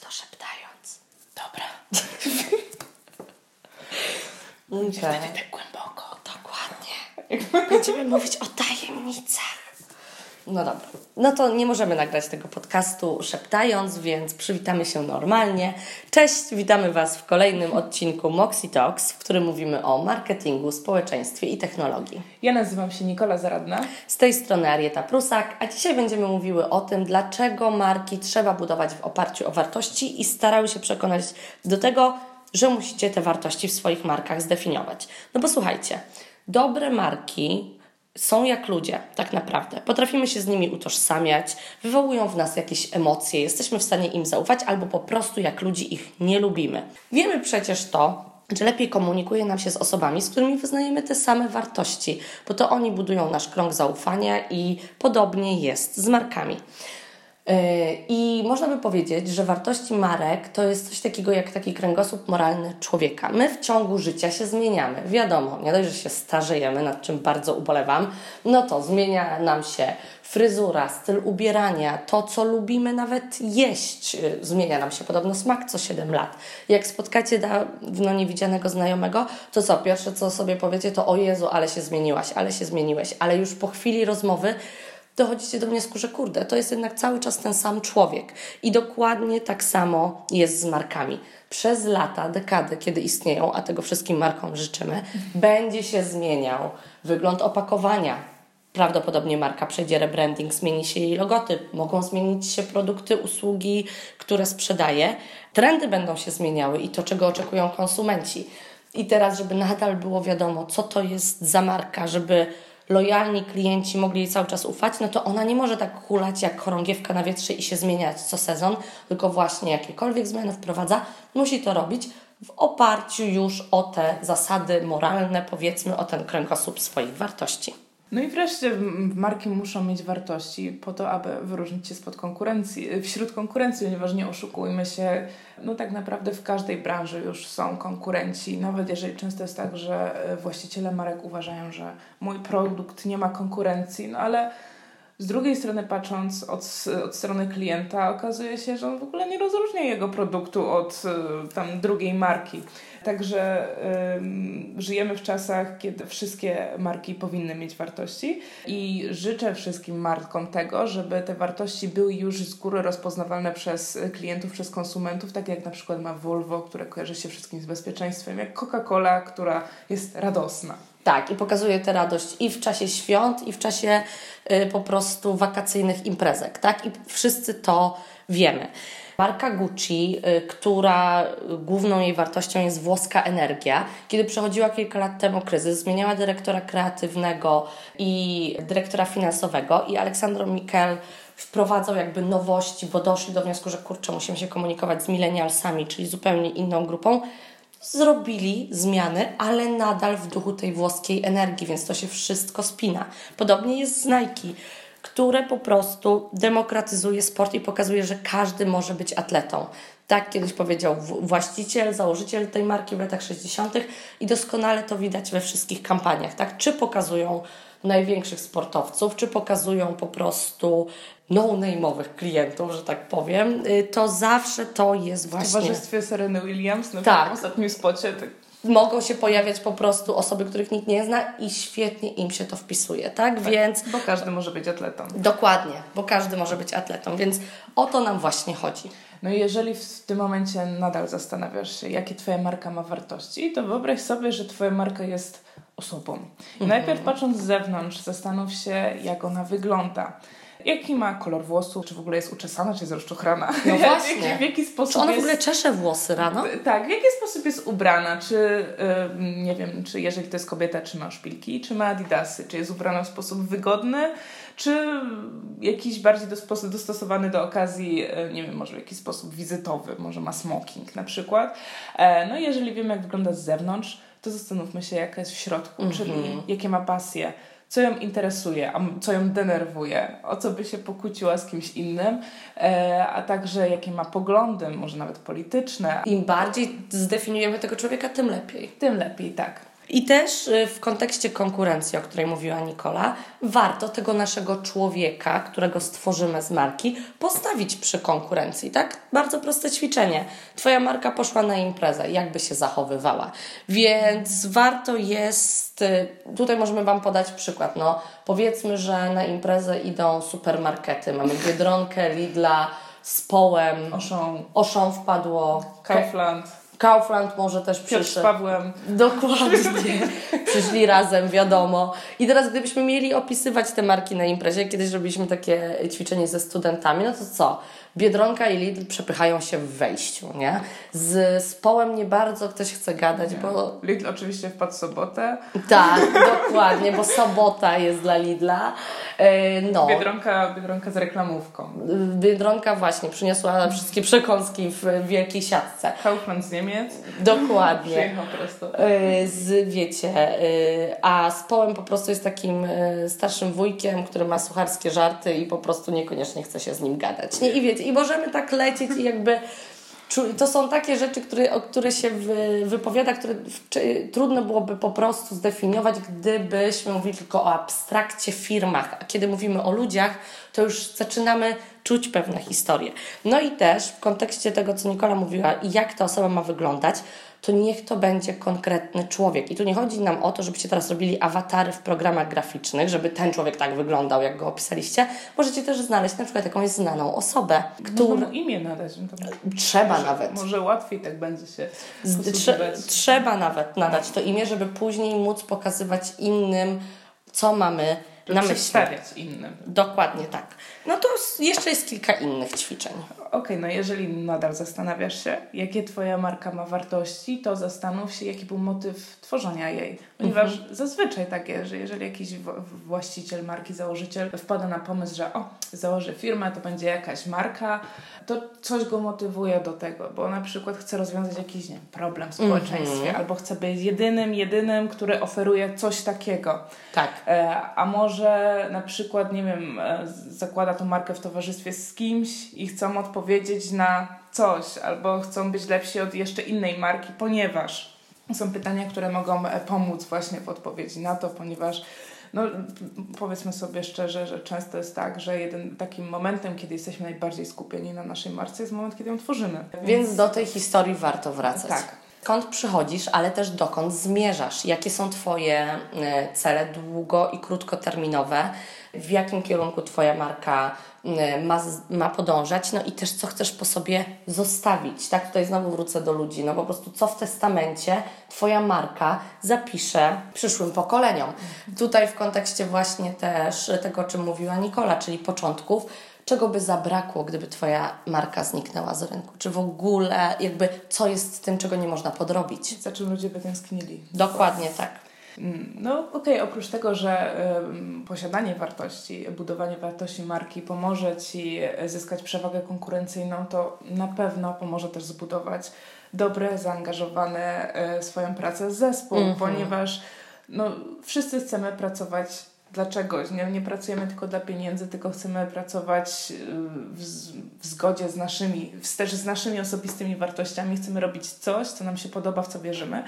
to szeptając. Dobra. Okay. Wtedy tak głęboko. Dokładnie. Będziemy mówić o tajemnicach. No dobra. No to nie możemy nagrać tego podcastu szeptając, więc przywitamy się normalnie. Cześć, witamy Was w kolejnym odcinku Moxie Talks, w którym mówimy o marketingu, społeczeństwie i technologii. Ja nazywam się Nikola Zaradna. Z tej strony Arieta Prusak, a dzisiaj będziemy mówiły o tym, dlaczego marki trzeba budować w oparciu o wartości i starały się przekonać do tego, że musicie te wartości w swoich markach zdefiniować. No bo słuchajcie, dobre marki są jak ludzie, tak naprawdę. Potrafimy się z nimi utożsamiać, wywołują w nas jakieś emocje, jesteśmy w stanie im zaufać, albo po prostu jak ludzi ich nie lubimy. Wiemy przecież to, że lepiej komunikuje nam się z osobami, z którymi wyznajemy te same wartości, bo to oni budują nasz krąg zaufania i podobnie jest z markami. I można by powiedzieć, że wartości marek to jest coś takiego jak taki kręgosłup moralny człowieka. My w ciągu życia się zmieniamy. Wiadomo, nie dość, że się starzejemy, nad czym bardzo ubolewam, no to zmienia nam się fryzura, styl ubierania, to co lubimy nawet jeść. Zmienia nam się podobno smak co 7 lat. Jak spotkacie dawno niewidzianego znajomego, to co? Pierwsze co sobie powiecie to o Jezu, ale się zmieniłaś, ale się zmieniłeś. Ale już po chwili rozmowy dochodzicie do wniosku, że kurde, to jest jednak cały czas ten sam człowiek. I dokładnie tak samo jest z markami. Przez lata, dekady, kiedy istnieją, a tego wszystkim markom życzymy, będzie się zmieniał wygląd opakowania. Prawdopodobnie marka przejdzie rebranding, zmieni się jej logotyp, mogą zmienić się produkty, usługi, które sprzedaje. Trendy będą się zmieniały i to, czego oczekują konsumenci. I teraz, żeby nadal było wiadomo, co to jest za marka, żeby lojalni klienci mogli jej cały czas ufać, no to ona nie może tak hulać jak chorągiewka na wietrze i się zmieniać co sezon, tylko właśnie jakiekolwiek zmiany wprowadza, musi to robić w oparciu już o te zasady moralne, powiedzmy o ten kręgosłup swoich wartości. No i wreszcie marki muszą mieć wartości po to, aby wyróżnić się spod konkurencji, wśród konkurencji, ponieważ nie oszukujmy się, no tak naprawdę w każdej branży już są konkurenci, nawet jeżeli często jest tak, że e, właściciele marek uważają, że mój produkt nie ma konkurencji, no ale z drugiej strony patrząc od, od strony klienta okazuje się, że on w ogóle nie rozróżnia jego produktu od e, tam drugiej marki. Także żyjemy w czasach, kiedy wszystkie marki powinny mieć wartości i życzę wszystkim markom tego, żeby te wartości były już z góry rozpoznawalne przez klientów, przez konsumentów, tak jak na przykład ma Volvo, które kojarzy się wszystkim z bezpieczeństwem, jak Coca-Cola, która jest radosna. Tak, i pokazuje tę radość i w czasie świąt, i w czasie y, po prostu wakacyjnych imprezek, tak? I wszyscy to wiemy. Marka Gucci, y, która główną jej wartością jest włoska energia, kiedy przechodziła kilka lat temu kryzys, zmieniała dyrektora kreatywnego i dyrektora finansowego i Aleksandro Mikel wprowadzał jakby nowości, bo doszli do wniosku, że kurczę, musimy się komunikować z milenialsami, czyli zupełnie inną grupą zrobili zmiany, ale nadal w duchu tej włoskiej energii, więc to się wszystko spina. Podobnie jest z Nike które po prostu demokratyzuje sport i pokazuje, że każdy może być atletą. Tak kiedyś powiedział właściciel, założyciel tej marki w latach 60. i doskonale to widać we wszystkich kampaniach. Tak? Czy pokazują największych sportowców, czy pokazują po prostu no-name'owych klientów, że tak powiem, y, to zawsze to jest właśnie... W towarzystwie Sereny Williams, no tak. ostatnim spocie, tak mogą się pojawiać po prostu osoby, których nikt nie zna i świetnie im się to wpisuje, tak? tak więc... Bo każdy może być atletą. Dokładnie, bo każdy może być atletą, więc o to nam właśnie chodzi. No i jeżeli w tym momencie nadal zastanawiasz się, jakie Twoja marka ma wartości, to wyobraź sobie, że Twoja marka jest osobą. Mhm. Najpierw patrząc z zewnątrz, zastanów się, jak ona wygląda jaki ma kolor włosów, czy w ogóle jest uczesana, czy jest rozczochrana. No właśnie. w, jaki, w jaki sposób Czy ona w ogóle czesze włosy rano? Tak, w jaki sposób jest ubrana, czy nie wiem, czy jeżeli to jest kobieta, czy ma szpilki, czy ma adidasy, czy jest ubrana w sposób wygodny, czy jakiś bardziej do dostosowany do okazji, e, nie wiem, może w jakiś sposób wizytowy, może ma smoking na przykład. E, no i jeżeli wiemy, jak wygląda z zewnątrz, to zastanówmy się, jaka jest w środku, mm -hmm. czyli jakie ma pasje, co ją interesuje, a co ją denerwuje, o co by się pokłóciła z kimś innym, e, a także jakie ma poglądy, może nawet polityczne. Im bardziej zdefiniujemy tego człowieka, tym lepiej. Tym lepiej, tak. I też y, w kontekście konkurencji, o której mówiła Nikola, warto tego naszego człowieka, którego stworzymy z marki, postawić przy konkurencji, tak? Bardzo proste ćwiczenie. Twoja marka poszła na imprezę, jakby się zachowywała. Więc warto jest, y, tutaj możemy Wam podać przykład, no powiedzmy, że na imprezę idą supermarkety, mamy Biedronkę, Lidla, z Połem, Oszą, Oszą wpadło, Kaufland, Kaufland może też Piotr z przyszedł. Pawłem. Dokładnie. Przyszli razem, wiadomo. I teraz gdybyśmy mieli opisywać te marki na imprezie, kiedyś robiliśmy takie ćwiczenie ze studentami, no to co? Biedronka i Lidl przepychają się w wejściu, nie? Z, z Połem nie bardzo ktoś chce gadać, bo Lidl oczywiście wpadł w sobotę. tak, dokładnie, bo sobota jest dla Lidla. E, No. Biedronka, Biedronka z reklamówką. Biedronka właśnie przyniosła wszystkie przekąski w wielkiej siatce. Kaufland z Niemiec. Dokładnie. Przyjechał prosto. Y, z, wiecie, y, a z Połem po prostu jest takim y, starszym wujkiem, który ma sucharskie żarty i po prostu niekoniecznie chce się z nim gadać. Nie? I wiecie, i możemy tak lecieć i jakby to są takie rzeczy, które, o które się wy, wypowiada, które trudno byłoby po prostu zdefiniować, gdybyśmy mówili tylko o abstrakcie, firmach. A kiedy mówimy o ludziach, to już zaczynamy czuć pewne historie. No i też w kontekście tego, co Nikola mówiła jak ta osoba ma wyglądać, to niech to będzie konkretny człowiek. I tu nie chodzi nam o to, żebyście teraz robili awatary w programach graficznych, żeby ten człowiek tak wyglądał, jak go opisaliście. Możecie też znaleźć na przykład jakąś znaną osobę, która imię nadać. no trzeba może, nawet. Może łatwiej tak będzie się. Trze- trzeba nawet nadać to imię, żeby później móc pokazywać innym, co mamy żeby na myśli. innym. Dokładnie tak. No to jeszcze jest kilka innych ćwiczeń. Okej, no jeżeli nadal zastanawiasz się, jakie Twoja marka ma wartości, to zastanów się, jaki był motyw tworzenia jej. Ponieważ Mhm. zazwyczaj tak jest, że jeżeli jakiś właściciel marki, założyciel wpada na pomysł, że o, założę firmę, to będzie jakaś marka, to coś go motywuje do tego, bo na przykład chce rozwiązać jakiś nie problem w społeczeństwie, Mhm. albo chce być jedynym, jedynym, który oferuje coś takiego. Tak. E, A może na przykład, nie wiem, e, zakłada tą markę w towarzystwie z kimś i chcą odpowiedzieć na coś, albo chcą być lepsi od jeszcze innej marki, ponieważ są pytania, które mogą e, pomóc właśnie w odpowiedzi na to, ponieważ no, powiedzmy sobie szczerze, że często jest tak, że jeden takim momentem, kiedy jesteśmy najbardziej skupieni na naszej marce, jest moment, kiedy ją tworzymy. Więc do tej historii warto wracać. Tak. Skąd przychodzisz, ale też dokąd zmierzasz? Jakie są Twoje e, cele długo i krótkoterminowe? W jakim kierunku Twoja marka e, ma, ma podążać? No i też co chcesz po sobie zostawić? Tak, tutaj znowu wrócę do ludzi. No po prostu co w testamencie Twoja marka zapisze przyszłym pokoleniom? Tutaj w kontekście właśnie też tego, o czym mówiła Nikola, czyli początków, czego by zabrakło, gdyby Twoja marka zniknęła z rynku? Czy w ogóle, jakby, co jest z tym, czego nie można podrobić? Za czym ludzie by tęsknili. Dokładnie tak. Mm, No okej, oprócz tego, że posiadanie wartości, budowanie wartości marki pomoże Ci zyskać przewagę konkurencyjną, to na pewno pomoże też zbudować dobre, zaangażowane e, w swoją pracę zespół, Mhm. ponieważ no, wszyscy chcemy pracować dla czegoś. Nie, nie pracujemy tylko dla pieniędzy, tylko chcemy pracować y, w, w zgodzie z naszymi, w- też z naszymi osobistymi wartościami. Chcemy robić coś, co nam się podoba, w co wierzymy.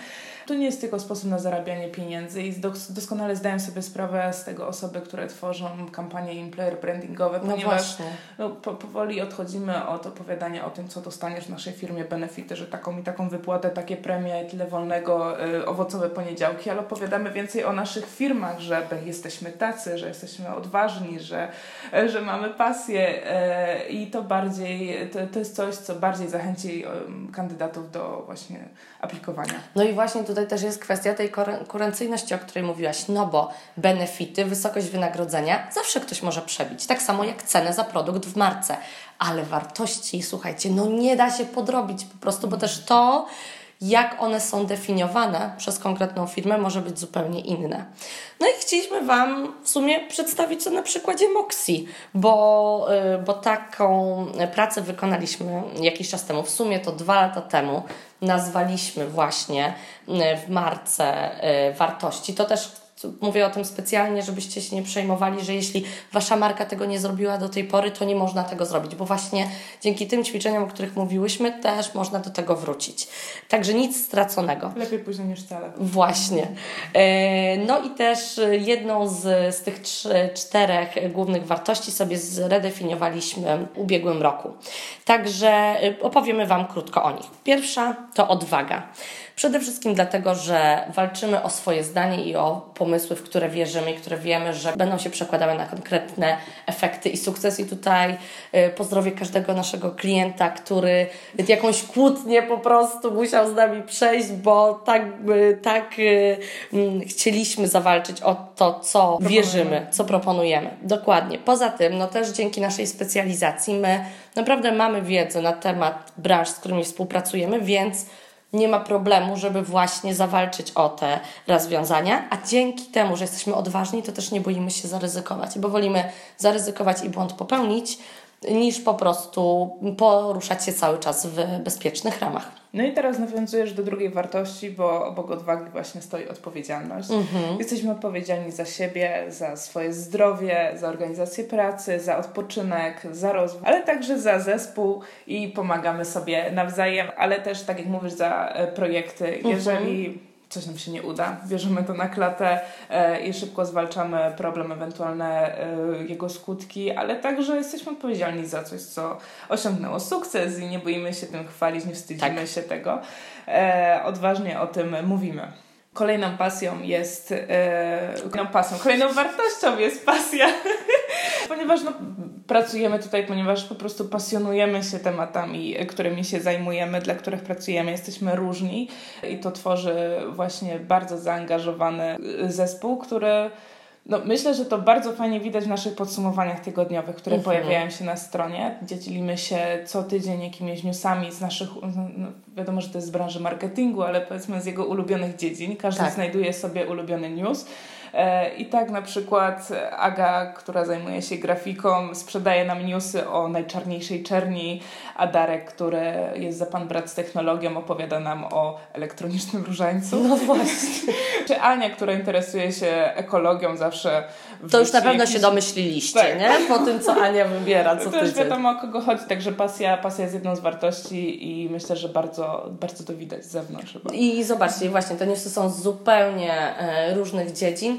To nie jest tylko sposób na zarabianie pieniędzy i dos- doskonale zdają sobie sprawę z tego osoby, które tworzą kampanie employer brandingowe, No ponieważ właśnie. no, po, powoli odchodzimy od opowiadania o tym, co dostaniesz w naszej firmie, benefity, że taką i taką wypłatę, takie premie, tyle wolnego, y, owocowe poniedziałki, ale opowiadamy więcej o naszych firmach, że jesteśmy tacy, że jesteśmy odważni, że, e, że mamy pasję e, i to bardziej, to, to jest coś, co bardziej zachęci em, kandydatów do właśnie aplikowania. No i właśnie tutaj też jest kwestia tej konkurencyjności, o której mówiłaś, no bo benefity, wysokość wynagrodzenia zawsze ktoś może przebić, tak samo jak cenę za produkt w marce, ale wartości, słuchajcie, no nie da się podrobić po prostu, bo też to, jak one są definiowane przez konkretną firmę, może być zupełnie inne. No i chcieliśmy Wam w sumie przedstawić to na przykładzie Moxie, bo, y, bo taką pracę wykonaliśmy jakiś czas temu, w sumie to dwa lata temu, nazwaliśmy właśnie y, w marce y, wartości. To też mówię o tym specjalnie, żebyście się nie przejmowali, że jeśli wasza marka tego nie zrobiła do tej pory, to nie można tego zrobić, bo właśnie dzięki tym ćwiczeniom, o których mówiłyśmy, też można do tego wrócić. Także nic straconego. Lepiej później niż wcale. Właśnie. E, no i też jedną z, z tych trzy, czterech głównych wartości sobie zredefiniowaliśmy w ubiegłym roku. Także e, opowiemy Wam krótko o nich. Pierwsza to odwaga. Przede wszystkim dlatego, że walczymy o swoje zdanie i o pomysły, w które wierzymy i które wiemy, że będą się przekładały na konkretne efekty i sukces. I tutaj y, pozdrowię każdego naszego klienta, który jakąś kłótnię po prostu musiał z nami przejść, bo tak, tak y, chcieliśmy zawalczyć o to, co wierzymy, co proponujemy. Dokładnie. Poza tym, no też dzięki naszej specjalizacji my naprawdę mamy wiedzę na temat branż, z którymi współpracujemy, więc nie ma problemu, żeby właśnie zawalczyć o te rozwiązania, a dzięki temu, że jesteśmy odważni, to też nie boimy się zaryzykować, bo wolimy zaryzykować i błąd popełnić, niż po prostu poruszać się cały czas w bezpiecznych ramach. No i teraz nawiązujesz do drugiej wartości, bo obok odwagi właśnie stoi odpowiedzialność. Mhm. Jesteśmy odpowiedzialni za siebie, za swoje zdrowie, za organizację pracy, za odpoczynek, za rozwój, ale także za zespół i pomagamy sobie nawzajem, ale też, tak jak mówisz, za e, projekty. Mhm. Coś nam się nie uda, bierzemy to na klatę e, i szybko zwalczamy problem, ewentualne e, jego skutki, ale także jesteśmy odpowiedzialni za coś, co osiągnęło sukces i nie boimy się tym chwalić, nie wstydzimy tak. się tego. E, odważnie o tym mówimy. Kolejną pasją jest, kolejną pasją, kolejną wartością jest pasja, ponieważ no, pracujemy tutaj, ponieważ po prostu pasjonujemy się tematami, którymi się zajmujemy, dla których pracujemy, jesteśmy różni i to tworzy właśnie bardzo zaangażowany zespół, który no, myślę, że to bardzo fajnie widać w naszych podsumowaniach tygodniowych, które mhm. pojawiają się na stronie, gdzie dzielimy się co tydzień jakimiś newsami z naszych, no, wiadomo, że to jest z branży marketingu, ale powiedzmy z jego ulubionych dziedzin. Każdy tak. znajduje sobie ulubiony news. E, I tak na przykład Aga, która zajmuje się grafiką, sprzedaje nam newsy o najczarniejszej czerni, a Darek, który jest za pan brat z technologią, opowiada nam o elektronicznym różańcu. No właśnie. Czy Ania, która interesuje się ekologią, zawsze. To już na pewno jakiś... się domyśliliście, tak. nie? Po tym, co Ania wybiera. Co to już wiadomo, o kogo chodzi, także pasja, pasja jest jedną z wartości i myślę, że bardzo, bardzo to widać z zewnątrz. Chyba. I zobaczcie, właśnie te newsy są z zupełnie e, różnych dziedzin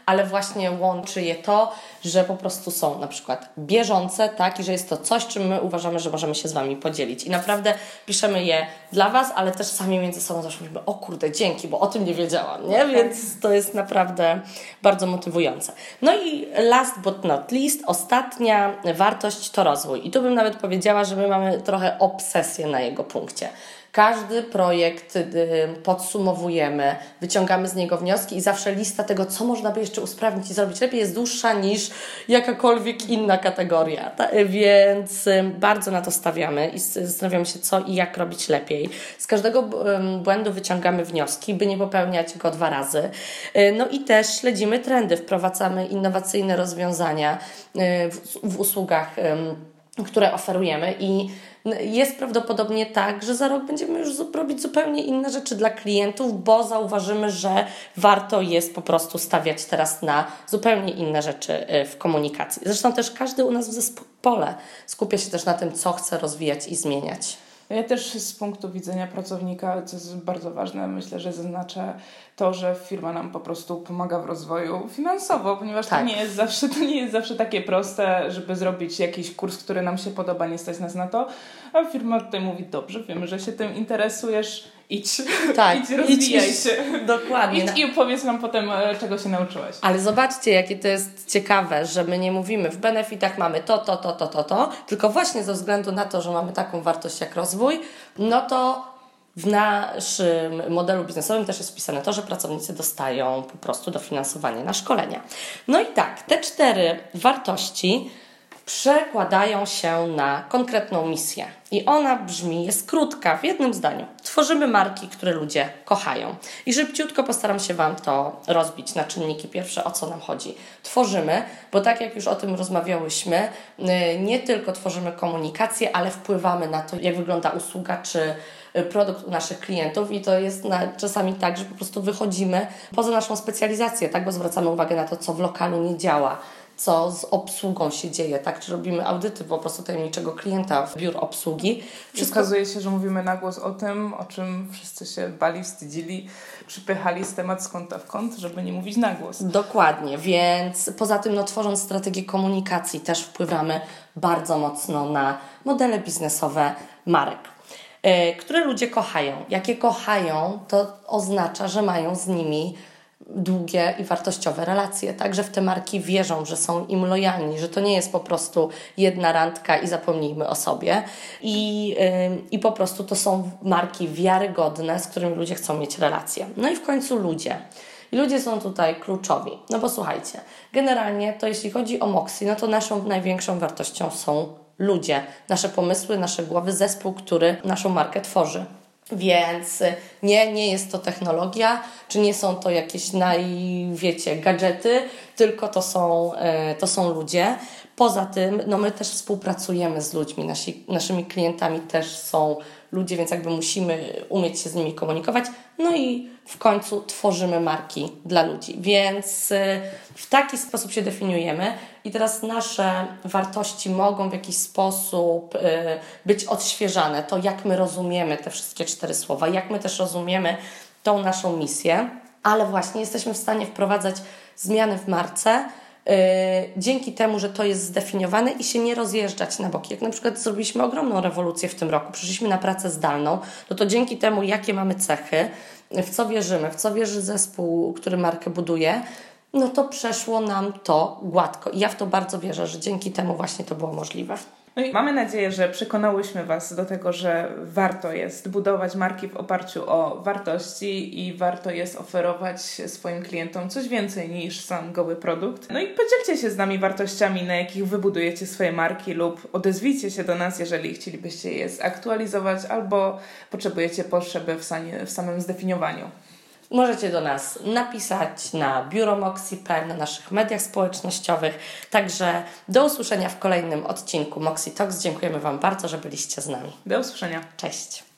ale właśnie łączy je to, że po prostu są na przykład bieżące, tak, i że jest to coś, czym my uważamy, że możemy się z Wami podzielić. I naprawdę piszemy je dla Was, ale też sami między sobą zawsze mówimy, o kurde, dzięki, bo o tym nie wiedziałam, nie? Tak. Więc to jest naprawdę bardzo motywujące. No i last but not least, ostatnia wartość to rozwój. I tu bym nawet powiedziała, że my mamy trochę obsesję na jego punkcie. Każdy projekt podsumowujemy, wyciągamy z niego wnioski i zawsze lista tego, co można by jeszcze usprawnić i zrobić lepiej, jest dłuższa niż jakakolwiek inna kategoria. Więc bardzo na to stawiamy i zastanawiamy się, co i jak robić lepiej. Z każdego błędu wyciągamy wnioski, by nie popełniać go dwa razy. Y, no i też śledzimy trendy, wprowadzamy innowacyjne rozwiązania w, w usługach które oferujemy i jest prawdopodobnie tak, że za rok będziemy już robić zupełnie inne rzeczy dla klientów, bo zauważymy, że warto jest po prostu stawiać teraz na zupełnie inne rzeczy y, w komunikacji. Zresztą też każdy u nas w zespole skupia się też na tym, co chce rozwijać i zmieniać. Ja też z punktu widzenia pracownika, co jest bardzo ważne, myślę, że zaznaczę to, że firma nam po prostu pomaga w rozwoju finansowo, ponieważ tak. to, nie jest zawsze, to nie jest zawsze takie proste, żeby zrobić jakiś kurs, który nam się podoba, nie stać nas na to, a firma tutaj mówi, dobrze, wiemy, że się tym interesujesz, idź, tak, idź rozwijaj idź, się. Dokładnie. Idź i opowiedz nam potem, e, czego się nauczyłeś. Ale zobaczcie, jakie to jest ciekawe, że my nie mówimy w benefitach mamy to, to, to, to, to, to, tylko właśnie ze względu na to, że mamy taką wartość jak rozwój, no to w naszym modelu biznesowym też jest wpisane to, że pracownicy dostają po prostu dofinansowanie na szkolenia. No i tak, te cztery wartości przekładają się na konkretną misję. I ona brzmi, jest krótka, w jednym zdaniu. Tworzymy marki, które ludzie kochają. I szybciutko postaram się Wam to rozbić na czynniki pierwsze, o co nam chodzi. Tworzymy, bo tak jak już o tym rozmawiałyśmy, y, nie tylko tworzymy komunikację, ale wpływamy na to, jak wygląda usługa czy y, produkt u naszych klientów i to jest na, czasami tak, że po prostu wychodzimy poza naszą specjalizację, tak, bo zwracamy uwagę na to, co w lokalu nie działa, co z obsługą się dzieje, tak? Czy robimy audyty po prostu tajemniczego klienta w biur obsługi. Wszystko... Okazuje się, że mówimy na głos o tym, o czym wszyscy się bali, wstydzili, przypychali z temat z kąta w kąt, żeby nie mówić na głos. Dokładnie, więc poza tym no, tworząc strategię komunikacji też wpływamy bardzo mocno na modele biznesowe marek e, które ludzie kochają. Jakie kochają, to oznacza, że mają z nimi długie i wartościowe relacje. Także w te marki wierzą, że są im lojalni, że to nie jest po prostu jedna randka i zapomnijmy o sobie. I, yy, i po prostu to są marki wiarygodne, z którymi ludzie chcą mieć relacje. No i w końcu ludzie. I ludzie są tutaj kluczowi. No bo słuchajcie, generalnie to jeśli chodzi o Moxie, no to naszą największą wartością są ludzie, nasze pomysły, nasze głowy, zespół, który naszą markę tworzy. Więc nie, nie jest to technologia, czy nie są to jakieś naj, wiecie, gadżety, tylko to są, e, to są ludzie. Poza tym, no my też współpracujemy z ludźmi, Nasi, naszymi klientami też są ludzie, więc jakby musimy umieć się z nimi komunikować. No i w końcu tworzymy marki dla ludzi. Więc y, w taki sposób się definiujemy. I teraz nasze wartości mogą w jakiś sposób y, być odświeżane. To, jak my rozumiemy te wszystkie cztery słowa, jak my też rozumiemy tą naszą misję, ale właśnie jesteśmy w stanie wprowadzać zmiany w marce Yy, dzięki temu, że to jest zdefiniowane i się nie rozjeżdżać na boki. Jak na przykład zrobiliśmy ogromną rewolucję w tym roku, przeszliśmy na pracę zdalną, no to dzięki temu, jakie mamy cechy, w co wierzymy, w co wierzy zespół, który markę buduje, no to przeszło nam to gładko. I ja w to bardzo wierzę, że dzięki temu właśnie to było możliwe. No i mamy nadzieję, że przekonałyśmy Was do tego, że warto jest budować marki w oparciu o wartości i warto jest oferować swoim klientom coś więcej niż sam goły produkt. No i podzielcie się z nami wartościami, na jakich wybudujecie swoje marki lub odezwijcie się do nas, jeżeli chcielibyście je zaktualizować albo potrzebujecie potrzeby w, w samym zdefiniowaniu. Możecie do nas napisać na biuro Moxie.pl, na naszych mediach społecznościowych. Także do usłyszenia w kolejnym odcinku Moxie Talks. Dziękujemy Wam bardzo, że byliście z nami. Do usłyszenia. Cześć.